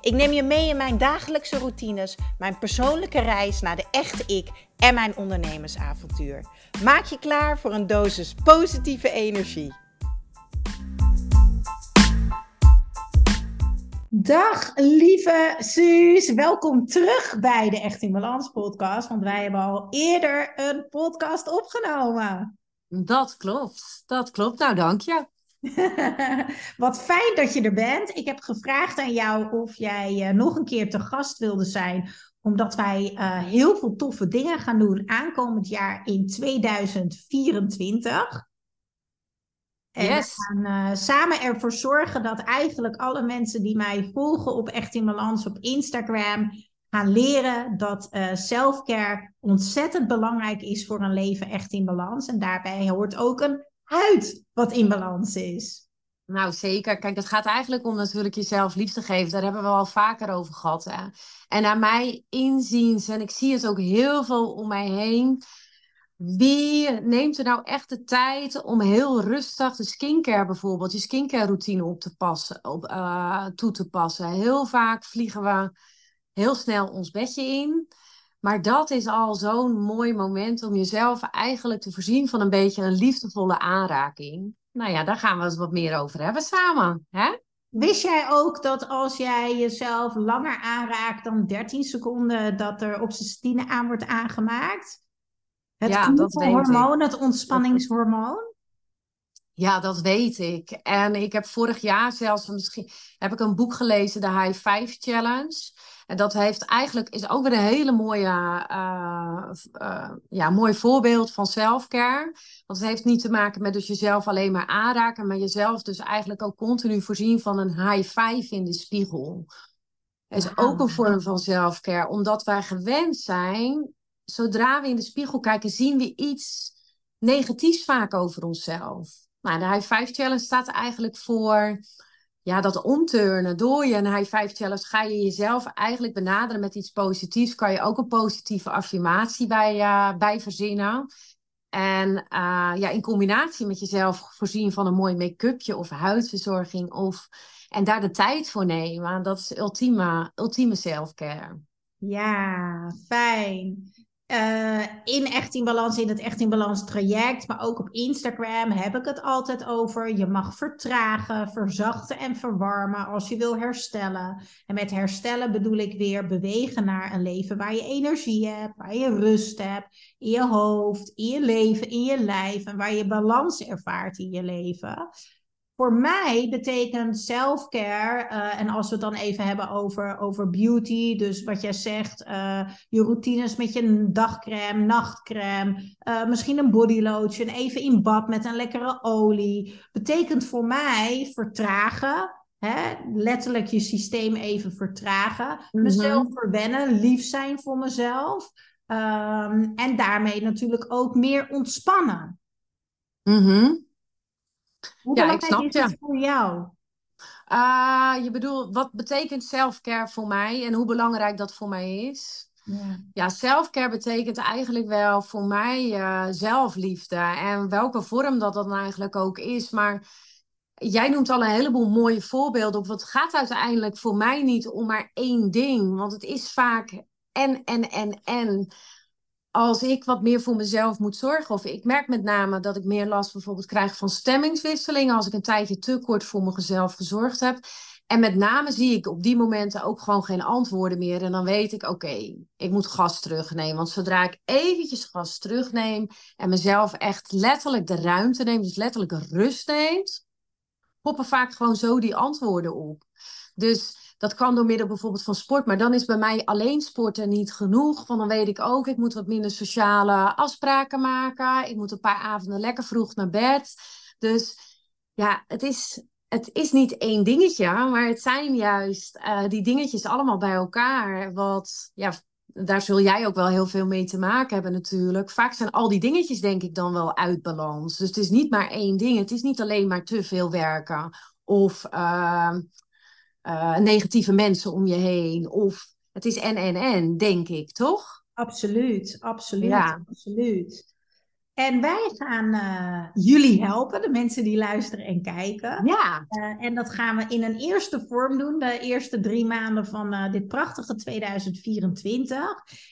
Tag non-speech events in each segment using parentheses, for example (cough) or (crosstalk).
Ik neem je mee in mijn dagelijkse routines, mijn persoonlijke reis naar de echte ik en mijn ondernemersavontuur. Maak je klaar voor een dosis positieve energie. Dag lieve Suus, welkom terug bij de Echt in Balans podcast, want wij hebben al eerder een podcast opgenomen. Dat klopt, dat klopt. Nou, dank je. (laughs) Wat fijn dat je er bent. Ik heb gevraagd aan jou of jij uh, nog een keer te gast wilde zijn, omdat wij uh, heel veel toffe dingen gaan doen aankomend jaar in 2024. En yes. we gaan uh, samen ervoor zorgen dat eigenlijk alle mensen die mij volgen op Echt in Balans op Instagram gaan leren dat uh, selfcare ontzettend belangrijk is voor een leven echt in balans. En daarbij hoort ook een huid wat in balans is. Nou, zeker. Kijk, het gaat eigenlijk om natuurlijk jezelf liefde geven. Daar hebben we al vaker over gehad. Hè? En naar mij inziens, en ik zie het ook heel veel om mij heen. Wie neemt er nou echt de tijd om heel rustig de skincare bijvoorbeeld, je skincare routine op te passen, op, uh, toe te passen? Heel vaak vliegen we heel snel ons bedje in. Maar dat is al zo'n mooi moment om jezelf eigenlijk te voorzien van een beetje een liefdevolle aanraking. Nou ja, daar gaan we eens wat meer over hebben samen. Hè? Wist jij ook dat als jij jezelf langer aanraakt dan 13 seconden, dat er oxytocine aan wordt aangemaakt? Het ja, dat hormoon, het ontspanningshormoon? Ja, dat weet ik. En ik heb vorig jaar zelfs misschien heb ik een boek gelezen, de High Five Challenge. En dat heeft eigenlijk, is ook weer een hele mooie, uh, uh, ja, mooi voorbeeld van selfcare. Want het heeft niet te maken met dus jezelf alleen maar aanraken, maar jezelf dus eigenlijk ook continu voorzien van een high five in de spiegel. Dat is ook een vorm van selfcare, omdat wij gewend zijn, zodra we in de spiegel kijken, zien we iets negatiefs vaak over onszelf. Nou, de high five challenge staat eigenlijk voor ja, dat omturnen. Door je een high five challenge ga je jezelf eigenlijk benaderen met iets positiefs. Kan je ook een positieve affirmatie bij, uh, bij verzinnen. En uh, ja, in combinatie met jezelf voorzien van een mooi make-upje of huidverzorging. Of, en daar de tijd voor nemen. Dat is ultieme, ultieme self-care. Ja, fijn. Uh, in Echt in Balans, in het Echt in Balans traject, maar ook op Instagram heb ik het altijd over. Je mag vertragen, verzachten en verwarmen als je wil herstellen. En met herstellen bedoel ik weer bewegen naar een leven waar je energie hebt, waar je rust hebt, in je hoofd, in je leven, in je lijf en waar je balans ervaart in je leven. Voor mij betekent self-care, uh, en als we het dan even hebben over, over beauty, dus wat jij zegt, uh, je routines met je dagcreme, nachtcreme, uh, misschien een bodylotion, even in bad met een lekkere olie, betekent voor mij vertragen. Hè? Letterlijk je systeem even vertragen. Mm Mezelf verwennen, lief zijn voor mezelf. Um, en daarmee natuurlijk ook meer ontspannen. Mm hoe ja, ik snap, is het voor jou? Uh, je bedoelt, wat betekent self-care voor mij en hoe belangrijk dat voor mij is? Ja, ja self-care betekent eigenlijk wel voor mij uh, zelfliefde. En welke vorm dat dan eigenlijk ook is. Maar jij noemt al een heleboel mooie voorbeelden op. Wat gaat uiteindelijk voor mij niet om maar één ding. Want het is vaak en, en, en, en als ik wat meer voor mezelf moet zorgen, of ik merk met name dat ik meer last bijvoorbeeld krijg van stemmingswisselingen als ik een tijdje te kort voor mezelf gezorgd heb. En met name zie ik op die momenten ook gewoon geen antwoorden meer. En dan weet ik, oké, ik moet gas terugnemen. Want zodra ik eventjes gas terugneem en mezelf echt letterlijk de ruimte neem, dus letterlijk rust neemt, poppen vaak gewoon zo die antwoorden op. Dus dat kan door middel bijvoorbeeld van sport, maar dan is bij mij alleen sporten niet genoeg. Want dan weet ik ook, ik moet wat minder sociale afspraken maken. Ik moet een paar avonden lekker vroeg naar bed. Dus ja, het is, het is niet één dingetje, maar het zijn juist uh, die dingetjes allemaal bij elkaar. Wat ja, daar zul jij ook wel heel veel mee te maken hebben natuurlijk. Vaak zijn al die dingetjes denk ik dan wel uit balans. Dus het is niet maar één ding. Het is niet alleen maar te veel werken of uh, negatieve mensen om je heen. Of het is en en en, denk ik, toch? Absoluut, absoluut, ja. absoluut. En wij gaan uh, jullie helpen, de mensen die luisteren en kijken. Ja. Uh, en dat gaan we in een eerste vorm doen, de eerste drie maanden van uh, dit prachtige 2024.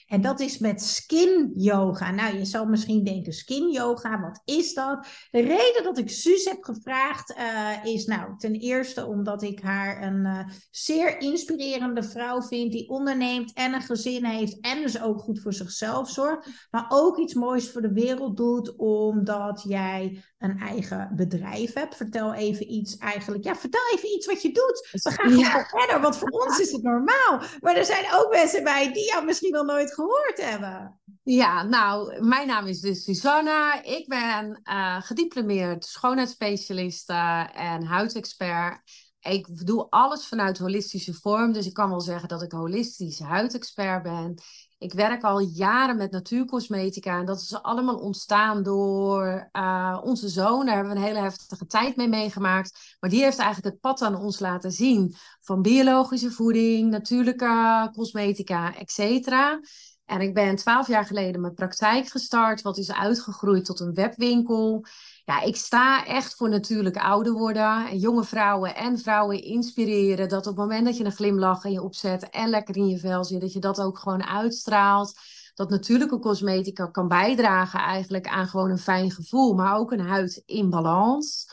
En dat is met skin yoga. Nou, je zal misschien denken, skin yoga, wat is dat? De reden dat ik Suus heb gevraagd is, nou, ten eerste omdat ik haar een zeer inspirerende vrouw vind, die onderneemt en een gezin heeft en dus ook goed voor zichzelf zorgt. Maar ook iets moois voor de wereld doet omdat jij een eigen bedrijf hebt. Vertel even iets eigenlijk. Ja, vertel even iets wat je doet. We gaan gewoon verder, want voor ons is het normaal. Maar er zijn ook mensen bij die jou misschien nog nooit gehoord hebben. Ja, nou, mijn naam is dus Susanna. Ik ben uh, gediplomeerd schoonheidsspecialist en huidexpert. Ik doe alles vanuit holistische vorm. Dus ik kan wel zeggen dat ik holistisch huidexpert ben. Ik werk al jaren met natuurcosmetica en dat is allemaal ontstaan door uh, onze zoon. Daar hebben we een hele heftige tijd mee meegemaakt. Maar die heeft eigenlijk het pad aan ons laten zien van biologische voeding, natuurlijke cosmetica, et cetera. En ik ben twaalf jaar geleden mijn praktijk gestart, wat is uitgegroeid tot een webwinkel. Ja, ik sta echt voor natuurlijk ouder worden. En jonge vrouwen en vrouwen inspireren. Dat op het moment dat je een glimlach in je opzet en lekker in je vel zit, dat je dat ook gewoon uitstraalt. Dat natuurlijke cosmetica kan bijdragen eigenlijk aan gewoon een fijn gevoel, maar ook een huid in balans.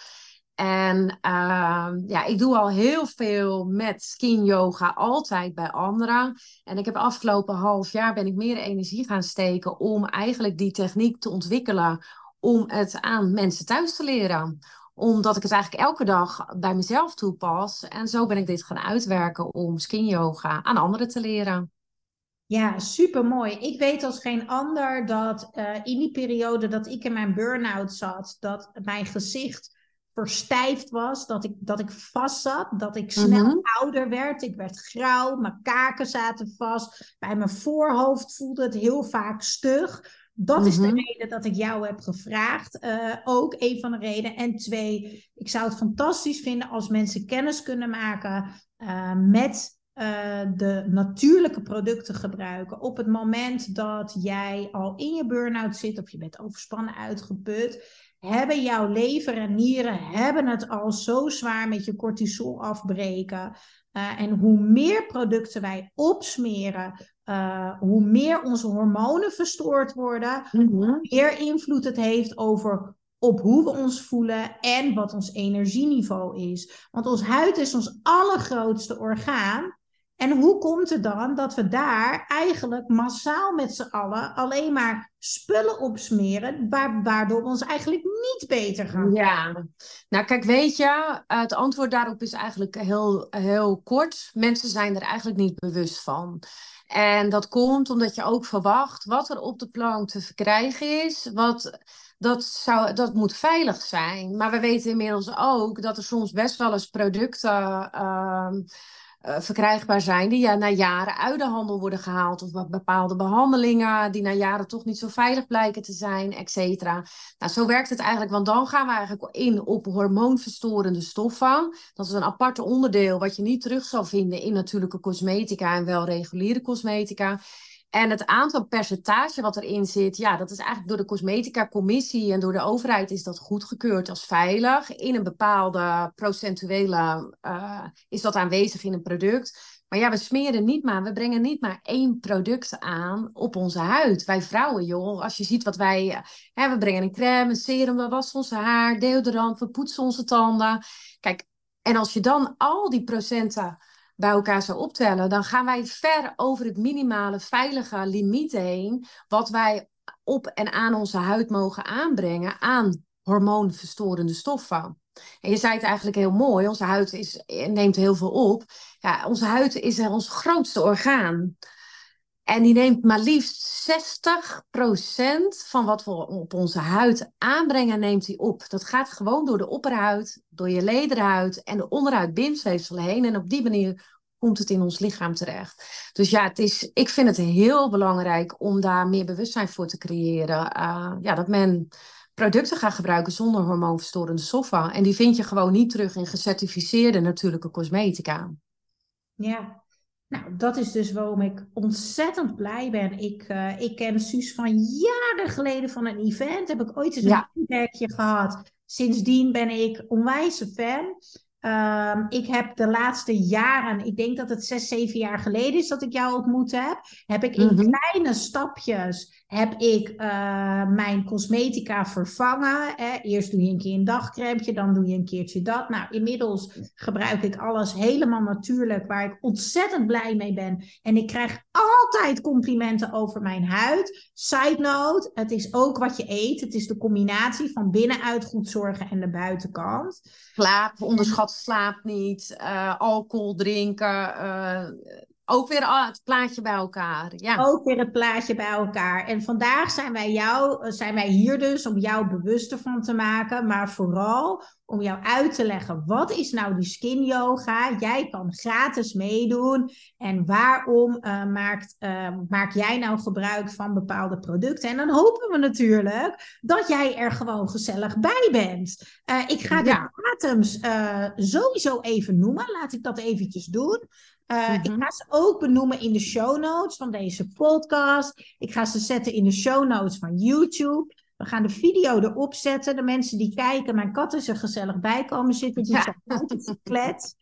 En uh, ja, ik doe al heel veel met skin yoga, altijd bij anderen. En ik heb afgelopen half jaar ben ik meer energie gaan steken om eigenlijk die techniek te ontwikkelen om het aan mensen thuis te leren. Omdat ik het eigenlijk elke dag bij mezelf toepas. En zo ben ik dit gaan uitwerken om skin yoga aan anderen te leren. Ja, super mooi. Ik weet als geen ander dat uh, in die periode dat ik in mijn burn-out zat, dat mijn gezicht verstijfd was, dat ik, dat ik vast zat, dat ik snel mhm. ouder werd. Ik werd grauw, mijn kaken zaten vast, bij mijn voorhoofd voelde het heel vaak stug. Dat is de mhm. reden dat ik jou heb gevraagd. Uh, ook een van de redenen. En twee, ik zou het fantastisch vinden als mensen kennis kunnen maken uh, met uh, de natuurlijke producten gebruiken. Op het moment dat jij al in je burn-out zit of je bent overspannen uitgeput, hebben jouw lever en nieren hebben het al zo zwaar met je cortisol afbreken. Uh, en hoe meer producten wij opsmeren, uh, hoe meer onze hormonen verstoord worden, mm hoe meer invloed het heeft over op hoe we ons voelen en wat ons energieniveau is. Want ons huid is ons allergrootste orgaan. En hoe komt het dan dat we daar eigenlijk massaal met z'n allen alleen maar spullen opsmeren, waardoor we ons eigenlijk niet beter gaan? Ja, nou kijk, weet je, het antwoord daarop is eigenlijk heel, heel kort. Mensen zijn er eigenlijk niet bewust van. En dat komt omdat je ook verwacht wat er op de plank te verkrijgen is. Wat, dat, zou, dat moet veilig zijn. Maar we weten inmiddels ook dat er soms best wel eens producten. Uh, verkrijgbaar zijn, die ja, na jaren uit de handel worden gehaald, of bepaalde behandelingen die na jaren toch niet zo veilig blijken te zijn, et cetera. Nou, zo werkt het eigenlijk, want dan gaan we eigenlijk in op hormoonverstorende stoffen. Dat is een aparte onderdeel wat je niet terug zal vinden in natuurlijke cosmetica en wel reguliere cosmetica. En het aantal percentage wat erin zit, ja, dat is eigenlijk door de cosmetica-commissie en door de overheid is dat goedgekeurd als veilig. In een bepaalde procentuele uh, is dat aanwezig in een product. Maar ja, we smeren niet maar, we brengen niet maar één product aan op onze huid. Wij vrouwen, joh, als je ziet wat wij, uh, hè, we brengen een crème, een serum, we wassen onze haar, deodorant, we poetsen onze tanden. Kijk, en als je dan al die procenten bij elkaar zou optellen, dan gaan wij ver over het minimale veilige limiet heen, wat wij op en aan onze huid mogen aanbrengen aan hormoonverstorende stoffen. En je zei het eigenlijk heel mooi, onze huid is, neemt heel veel op. Ja, onze huid is ons grootste orgaan. En die neemt maar liefst 60% van wat we op onze huid aanbrengen, neemt hij op. Dat gaat gewoon door de opperhuid, door je lederhuid en de onderhuid bindsweefsel heen. En op die manier komt het in ons lichaam terecht. Dus ja, het is, ik vind het heel belangrijk om daar meer bewustzijn voor te creëren. Uh, ja, dat men producten gaat gebruiken zonder hormoonverstorende stoffen. En die vind je gewoon niet terug in gecertificeerde natuurlijke cosmetica. Ja, nou, dat is dus waarom ik ontzettend blij ben. Ik, uh, ik ken Suus van jaren geleden van een event. Heb ik ooit eens een feedbackje gehad. Sindsdien ben ik onwijs fan. Um, ik heb de laatste jaren, ik denk dat het zes, zeven jaar geleden is dat ik jou ontmoet heb, heb ik in mm -hmm. kleine stapjes heb ik uh, mijn cosmetica vervangen. Hè. Eerst doe je een keer een dagcrème, dan doe je een keertje dat. Nou, inmiddels gebruik ik alles helemaal natuurlijk, waar ik ontzettend blij mee ben. En ik krijg altijd complimenten over mijn huid. Side note, het is ook wat je eet. Het is de combinatie van binnenuit goed zorgen en de buitenkant. Slaap, onderschat slaap niet, uh, alcohol drinken, uh, ook weer het plaatje bij elkaar. Ja. Ook weer het plaatje bij elkaar. En vandaag zijn wij, jou, zijn wij hier dus om jou bewuster van te maken. Maar vooral om jou uit te leggen. Wat is nou die skin yoga? Jij kan gratis meedoen. En waarom uh, maakt, uh, maak jij nou gebruik van bepaalde producten? En dan hopen we natuurlijk dat jij er gewoon gezellig bij bent. Uh, ik ga de ja. datums sowieso even noemen. Laat ik dat eventjes doen. Uh, mm-hmm. Ik ga ze ook benoemen in de show notes van deze podcast. Ik ga ze zetten in de show notes van YouTube. We gaan de video erop zetten. De mensen die kijken, mijn kat is er gezellig bij komen zitten. Die ja. zijn klets.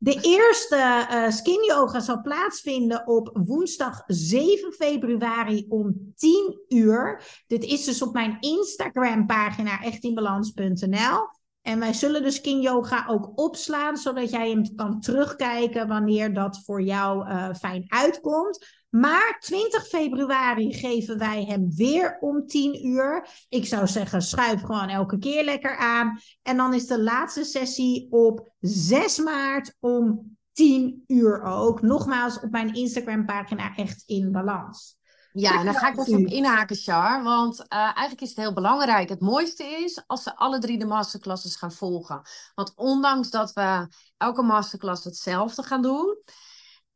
De eerste uh, skin yoga zal plaatsvinden op woensdag 7 februari om 10 uur. Dit is dus op mijn Instagram pagina echtinbalans.nl. En wij zullen de skin yoga ook opslaan, zodat jij hem kan terugkijken wanneer dat voor jou uh, fijn uitkomt. Maar 20 februari geven wij hem weer om 10 uur. Ik zou zeggen, schuif gewoon elke keer lekker aan. En dan is de laatste sessie op 6 maart om 10 uur ook. Nogmaals op mijn Instagram pagina echt in balans. Ja, en dan ga ik even op inhaken, Char. Want uh, eigenlijk is het heel belangrijk. Het mooiste is als ze alle drie de masterclasses gaan volgen. Want ondanks dat we elke masterclass hetzelfde gaan doen...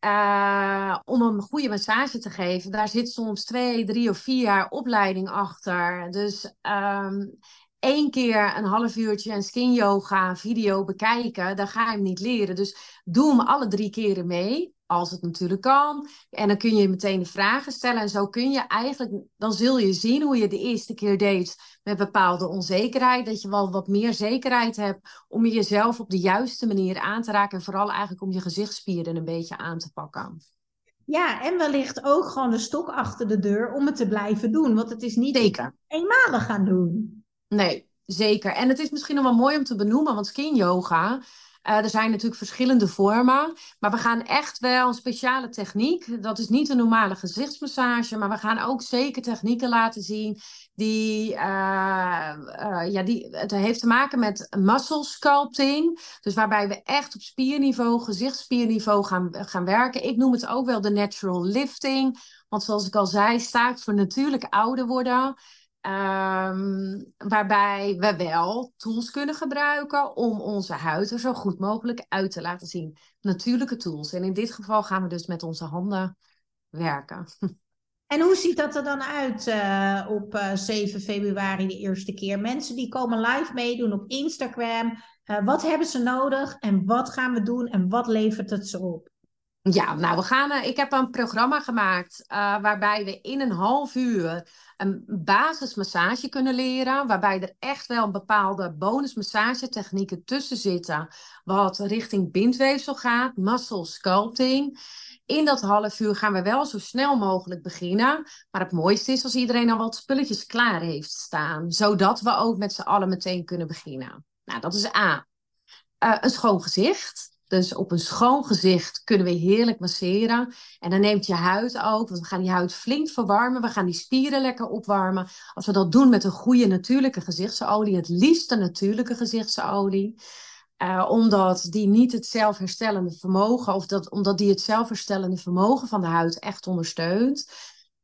Uh, om een goede massage te geven, daar zit soms twee, drie of vier jaar opleiding achter. Dus um, één keer een half uurtje een skin yoga video bekijken, dan ga je hem niet leren. Dus doe hem alle drie keren mee als het natuurlijk kan. En dan kun je meteen de vragen stellen. En zo kun je eigenlijk, dan zul je zien hoe je de eerste keer deed met bepaalde onzekerheid. Dat je wel wat meer zekerheid hebt om jezelf op de juiste manier aan te raken. En vooral eigenlijk om je gezichtsspieren een beetje aan te pakken. Ja, en wellicht ook gewoon de stok achter de deur om het te blijven doen. Want het is niet zeker. eenmalig gaan doen. Nee, zeker. En het is misschien nog wel mooi om te benoemen, want skin yoga uh, er zijn natuurlijk verschillende vormen, maar we gaan echt wel een speciale techniek. Dat is niet een normale gezichtsmassage, maar we gaan ook zeker technieken laten zien die, uh, uh, ja, die het heeft te maken met muscle sculpting. Dus waarbij we echt op spierniveau, gezichtsspierniveau gaan, gaan werken. Ik noem het ook wel de natural lifting. Want zoals ik al zei, staat voor natuurlijk ouder worden. Um, waarbij we wel tools kunnen gebruiken om onze huid er zo goed mogelijk uit te laten zien. Natuurlijke tools. En in dit geval gaan we dus met onze handen werken. En hoe ziet dat er dan uit uh, op uh, eh, 7 februari de eerste keer? Mensen die komen live meedoen op Instagram. Uh, wat hebben ze nodig en wat gaan we doen en wat levert het ze op? Ja, nou, we gaan, ik heb een programma gemaakt waarbij we in een half uur een basismassage kunnen leren, waarbij er echt wel een bepaalde bonusmassagetechnieken tussen zitten, wat richting bindweefsel gaat, muscle sculpting. In dat half uur gaan we wel zo snel mogelijk beginnen. Maar het mooiste is als iedereen al wat spulletjes klaar heeft staan, zodat we ook met z'n allen meteen kunnen beginnen. Nou, dat is A. Uh, een schoon gezicht. Dus op een schoon gezicht kunnen we heerlijk masseren. En dan neemt je huid ook, want we gaan die huid flink verwarmen. We gaan die spieren lekker opwarmen. Als we dat doen met een goede natuurlijke gezichtsolie, het liefste natuurlijke gezichtsolie. Uh, omdat die niet het zelfherstellende vermogen, of dat, omdat die het zelfherstellende vermogen van de huid echt ondersteunt.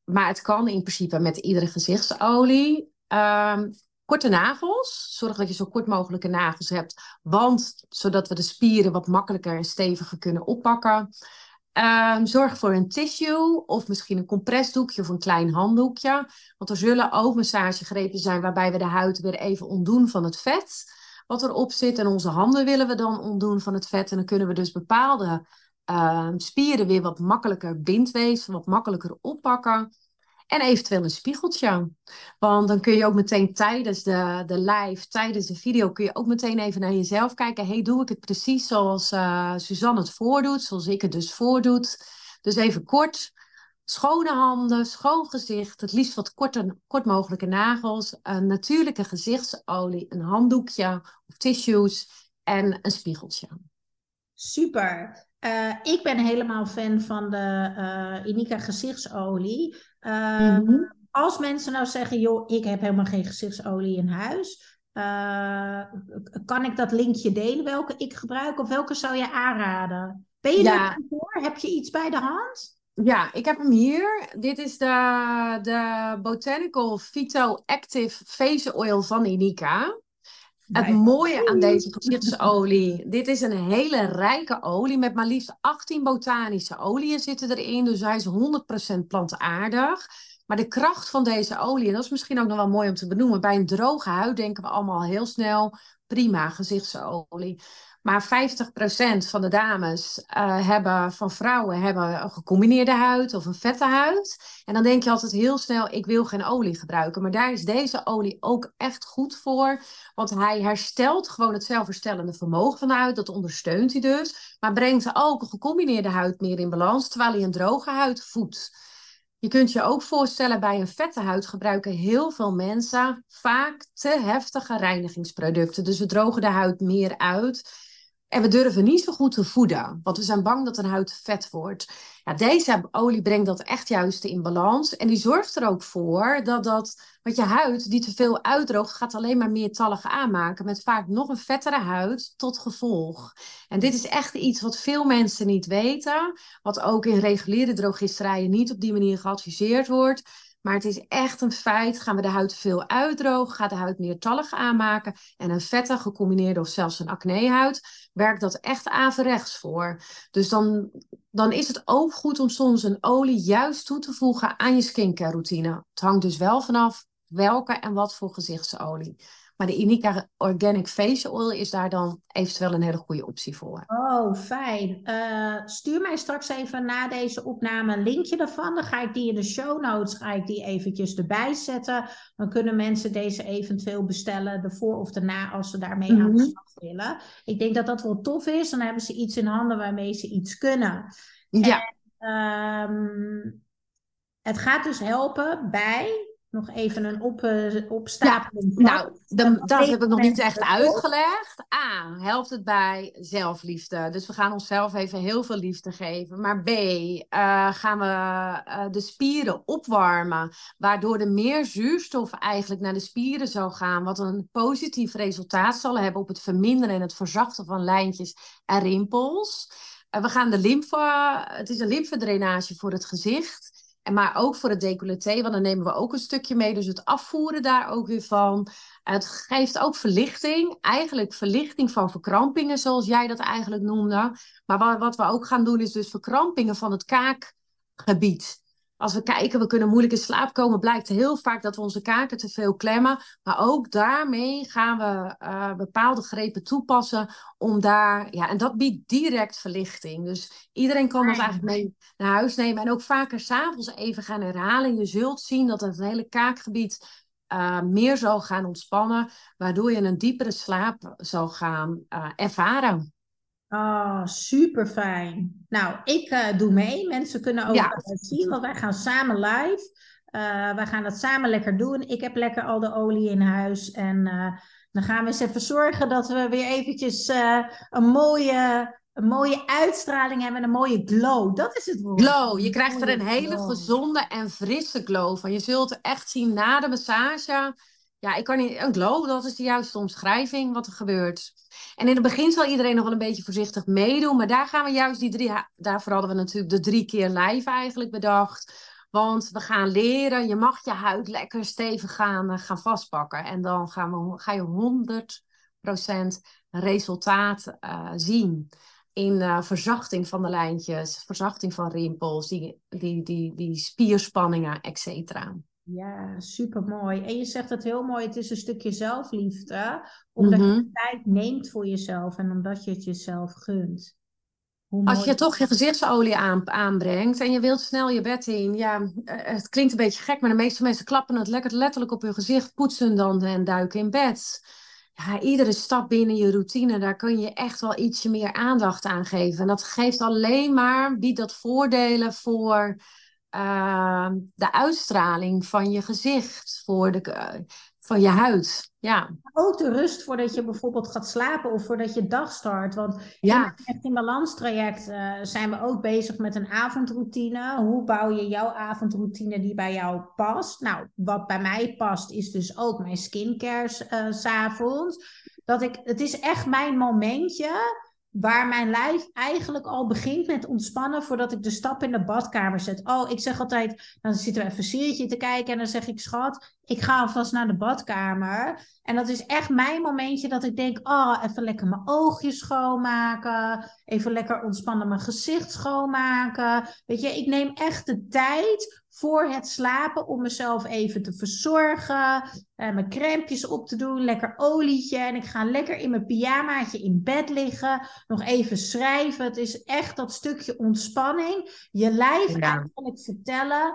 Maar het kan in principe met iedere gezichtsolie. Um, Korte nagels. Zorg dat je zo kort mogelijke nagels hebt. Want zodat we de spieren wat makkelijker en steviger kunnen oppakken. Um, zorg voor een tissue of misschien een compressdoekje of een klein handdoekje. Want er zullen ook massagegrepen zijn waarbij we de huid weer even ontdoen van het vet wat erop zit. En onze handen willen we dan ontdoen van het vet. En dan kunnen we dus bepaalde ehm, spieren weer wat makkelijker bindweefsel, wat makkelijker oppakken. En eventueel een spiegeltje. Want dan kun je ook meteen tijdens de, de live, tijdens de video, kun je ook meteen even naar jezelf kijken. Hey, doe ik het precies zoals uh, Suzanne het voordoet, zoals ik het dus voordoet. Dus even kort, schone handen, schoon gezicht, het liefst wat korter, kort mogelijke nagels, een natuurlijke gezichtsolie, een handdoekje of tissues en een spiegeltje. Super. Uh, ik ben helemaal fan van de uh, Inika gezichtsolie. Uh, Als mensen nou zeggen, joh, ik heb helemaal geen gezichtsolie in huis. kan ik dat linkje delen welke ik gebruik of welke zou je aanraden? Ben je ja. voor? Heb je iets bij de hand? Ja, ik heb hem hier. Dit is de, de Botanical Phyto Active Face Oil van Inika. Het mooie aan deze gezichtsolie, dit is een hele rijke olie met maar liefst 18 botanische oliën zitten erin. Dus hij is 100% plantaardig. Maar de kracht van deze olie, en dat is misschien ook nog wel mooi om te benoemen, bij een droge huid denken we allemaal heel snel prima gezichtsolie. Maar 50% van de dames uh, hebben, van vrouwen hebben een gecombineerde huid of een vette huid. En dan denk je altijd heel snel, ik wil geen olie gebruiken. Maar daar is deze olie ook echt goed voor. Want hij herstelt gewoon het zelfherstellende vermogen van de huid. Dat ondersteunt hij dus. Maar brengt ook een gecombineerde huid meer in balans, terwijl hij een droge huid voedt. Je kunt je ook voorstellen, bij een vette huid gebruiken heel veel mensen vaak te heftige reinigingsproducten. Dus we drogen de huid meer uit. En we durven niet zo goed te voeden, want we zijn bang dat een huid vet wordt. Ja, deze olie brengt dat echt juist in balans. En die zorgt er ook voor dat, dat wat je huid die te veel uitdroogt, gaat alleen maar meer tallige aanmaken. Met vaak nog een vettere huid tot gevolg. En dit is echt iets wat veel mensen niet weten. Wat ook in reguliere drogisterijen niet op die manier geadviseerd wordt. Maar het is echt een feit. Gaan we de huid veel uitdrogen, gaat de huid meer tallig aanmaken. En een vette gecombineerde of zelfs een acnehuid, werkt dat echt averechts voor. Dus dan, dan is het ook goed om soms een olie juist toe te voegen aan je skincare routine. Het hangt dus wel vanaf welke en wat voor gezichtsolie. Maar de Inica Organic Face Oil is daar dan eventueel een hele goede optie voor. Oh, fijn. Uh, stuur mij straks even na deze opname een linkje daarvan. Dan ga ik die in de show notes ga ik die eventjes erbij zetten. Dan kunnen mensen deze eventueel bestellen, de voor of na, als ze daarmee aan de mhm. slag willen. Ik denk dat dat wel tof is. Dan hebben ze iets in handen waarmee ze iets kunnen. Ja. En, um, het gaat dus helpen bij nog even een op, uh, opstapeling. Ja, nou, dat heb ik nog niet echt uitgelegd. A, helpt het bij zelfliefde. Dus we gaan onszelf even heel veel liefde geven. Maar B, uh, gaan we uh, de spieren opwarmen. Waardoor er meer zuurstof eigenlijk naar de spieren zal gaan. Wat een positief resultaat zal hebben op het verminderen en het verzachten van lijntjes en rimpels. we gaan de lymfe, het is een lymfedrainage voor het gezicht. Maar ook voor het decolleté, want dan nemen we ook een stukje mee. Dus het afvoeren daar ook weer van. Het geeft ook verlichting. Eigenlijk verlichting van verkrampingen, zoals jij dat eigenlijk noemde. Maar wat we ook gaan doen, is dus verkrampingen van het kaakgebied als we kijken, we kunnen moeilijk in slaap komen, blijkt heel vaak dat we onze kaken te veel klemmen. Maar ook daarmee gaan we uh, bepaalde grepen toepassen om daar, ja, en dat biedt direct verlichting. Dus iedereen kan dat eigenlijk mee naar huis nemen en ook vaker s'avonds even gaan herhalen. Je zult zien dat het hele kaakgebied uh, meer zal gaan ontspannen, waardoor je een diepere slaap zal gaan uh, ervaren. Oh, super fijn. Nou, ik uh, doe mee. Mensen kunnen ook ja. zien, want wij gaan samen live. Uh, wij gaan dat samen lekker doen. Ik heb lekker al de olie in huis. En uh, dan gaan we eens even zorgen dat we weer eventjes een, mooie, een mooie uitstraling hebben. Een mooie glow. Dat is het woord. Glow. Je krijgt er een hele gezonde en frisse glow van. Je zult echt zien na de massage ja, ik kan niet. Een glow, dat is de juiste omschrijving wat er gebeurt. En in het begin zal iedereen nog wel een beetje voorzichtig meedoen. Maar daar gaan we juist die drie. Daarvoor hadden we natuurlijk de drie keer live eigenlijk bedacht. Want we gaan leren, je mag je huid lekker stevig gaan, eh, gaan vastpakken. En dan gaan we, ga je 100% resultaat uh, zien in uh, verzachting van de lijntjes, verzachting van rimpels, die, die, die, die spierspanningen, et cetera. Ja, super mooi. En je zegt het heel mooi, het is een stukje zelfliefde, omdat je mhm. tijd neemt voor jezelf en omdat je het jezelf gunt. Als je toch je gezichtsolie aan, aanbrengt en je wilt snel je bed in, ja, eh, het klinkt een beetje gek, maar de meeste mensen klappen het lekker letterlijk op hun gezicht, poetsen dan en duiken in bed. Ja, iedere stap binnen je routine, daar kun je echt wel ietsje meer aandacht aan geven. En dat geeft alleen maar, biedt dat voordelen voor uh, de uitstraling van je gezicht, voor de, uh, van je huid. Ja. Ook de rust voordat je bijvoorbeeld gaat slapen of voordat je dag start. Want ja. in het in balans traject uh, zijn we ook bezig met een avondroutine. Hoe bouw je jouw avondroutine die bij jou past? Nou, wat bij mij past is dus ook mijn skincare uh, s avonds. Dat ik, het is echt mijn momentje waar mijn lijf eigenlijk al begint met ontspannen voordat ik de stap in de badkamer zet. Oh, ik zeg altijd, dan zitten we even een serietje te kijken en dan zeg ik, schat, ik ga alvast naar de badkamer. En dat is echt mijn momentje dat ik denk, oh, even lekker mijn oogjes schoonmaken, even lekker ontspannen mijn gezicht schoonmaken. Weet je, ik neem echt de tijd voor het slapen om mezelf even te verzorgen. Uh, mijn crèmpjes op te doen, lekker olietje. En ik ga lekker in mijn pyjamaatje in bed liggen. Nog even schrijven. Het is echt dat stukje ontspanning. Je lijf ja. eigenlijk vertellen.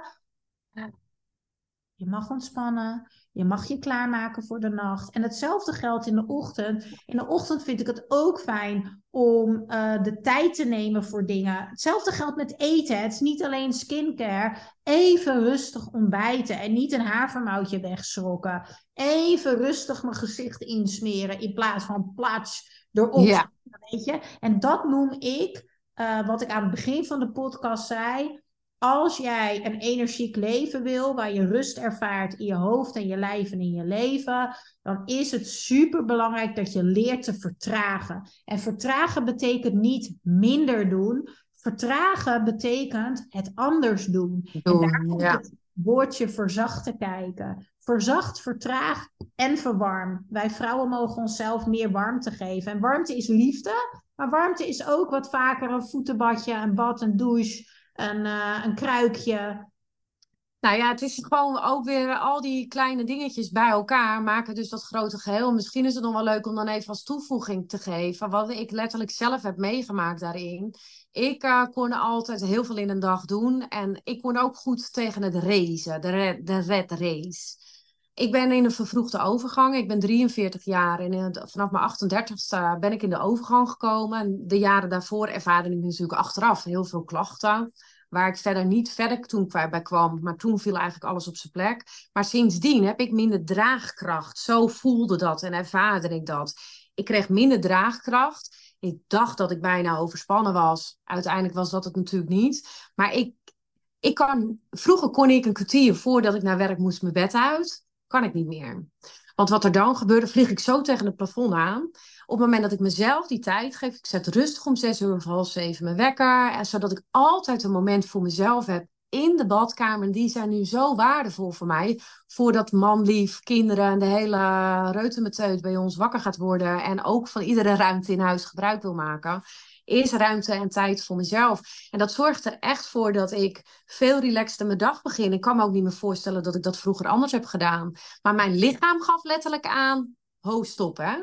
je mag ontspannen. Je mag je klaarmaken voor de nacht. En hetzelfde geldt in de ochtend. In de ochtend vind ik het ook fijn om uh, de tijd te nemen voor dingen. Hetzelfde geldt met eten. Het is niet alleen skincare. Even rustig ontbijten en niet een havermoutje wegschrokken. Even rustig mijn gezicht insmeren in plaats van plats erop. Ja. Weet je? En dat noem ik, uh, wat ik aan het begin van de podcast zei als jij een energiek leven wil, waar je rust ervaart in je hoofd en je lijf en in je leven, dan is het super belangrijk dat je leert te vertragen. En vertragen betekent niet minder doen. Vertragen betekent het anders doen. en daar komt het woordje verzachten kijken. Verzacht, vertraag en verwarm. Wij vrouwen mogen onszelf meer warmte geven. En warmte is liefde, maar warmte is ook wat vaker een voetenbadje, een bad, een douche een, uh, een kruikje. Nou ja, het is gewoon ook weer al die kleine dingetjes bij elkaar maken dus dat grote geheel. Misschien is het nog wel leuk om dan even als toevoeging te geven wat ik letterlijk zelf heb meegemaakt daarin. Ik uh, kon altijd heel veel in een dag doen en ik kon ook goed tegen het racen, de de red race. Ik ben in een vervroegde overgang. Ik ben 43 jaar en vanaf mijn 38ste ben ik in de overgang gekomen. En de jaren daarvoor ervaarde ik natuurlijk achteraf heel veel klachten. Waar ik verder niet verder toen bij kwam. Maar toen viel eigenlijk alles op zijn plek. Maar sindsdien heb ik minder draagkracht. Zo voelde dat en ervaarde ik dat. Ik kreeg minder draagkracht. Ik dacht dat ik bijna overspannen was. Uiteindelijk was dat het natuurlijk niet. Maar ik, ik kan, vroeger kon ik een kwartier voordat ik naar werk moest mijn bed uit kan ik niet meer. Want wat er dan gebeurde, vlieg ik zo tegen het plafond aan. Op het moment dat ik mezelf die tijd geef, ik zet rustig om zes uur of half zeven mijn wekker. En zodat ik altijd een moment voor mezelf heb in de badkamer. Die zijn nu zo waardevol voor mij. Voordat man, lief, kinderen en de hele reutemeteut bij ons wakker gaat worden. En ook van iedere ruimte in huis gebruik wil maken is ruimte en tijd voor mezelf. En dat zorgt er echt voor dat ik veel relaxter mijn dag begin. Ik kan me ook niet meer voorstellen dat ik dat vroeger anders heb gedaan. Maar mijn lichaam gaf letterlijk aan, ho, stop hè.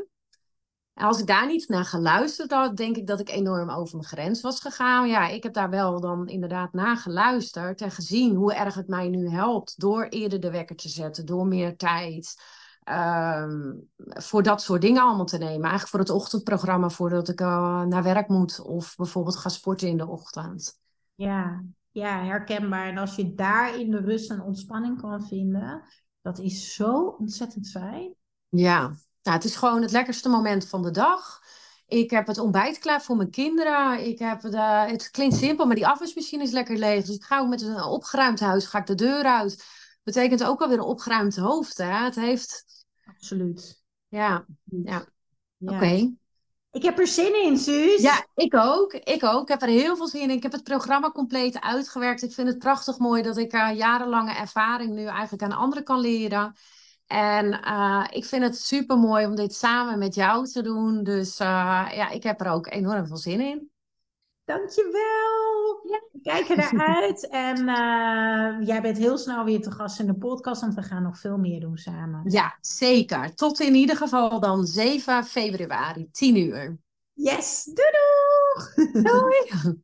En als ik daar niet naar geluisterd had, denk ik dat ik enorm over mijn grens was gegaan. Ja, ik heb daar wel dan inderdaad naar geluisterd en gezien hoe erg het mij nu helpt door eerder de wekker te zetten, door meer tijd. Ehm, voor dat soort dingen allemaal te nemen. Eigenlijk voor het ochtendprogramma voordat ik uh, naar werk moet of bijvoorbeeld ga sporten in de ochtend. Ja, ja, herkenbaar. En als je daarin de rust en ontspanning kan vinden, dat is zo ontzettend fijn. Ja, nou, het is gewoon het lekkerste moment van de dag. Ik heb het ontbijt klaar voor mijn kinderen. Ik heb de, het klinkt simpel, maar die afwasmachine is lekker leeg. Dus ik ga ook met een opgeruimd huis ga ik de deur uit. Betekent ook alweer een opgeruimd hoofd. Hè? Het heeft absoluut. Ja, ja. Oké. Ik heb er zin in, Suus. Ja, ik ook. Ik ook. Ik heb er heel veel zin in. Ik heb het programma compleet uitgewerkt. Ik vind het prachtig mooi dat ik uh, jarenlange ervaring nu eigenlijk aan anderen kan leren. En uh, ik vind het super mooi om dit samen met jou te doen. Dus uh, ja, ik heb er ook enorm veel zin in. Dankjewel. Ja. Kijk naar uit. (laughs) En uh, jij bent heel snel weer te gast in de podcast, want we gaan nog veel meer doen samen. Ja, zeker. Tot in ieder geval dan 7 februari, 10 uur. Yes, doei (laughs) doei! Doei! (laughs)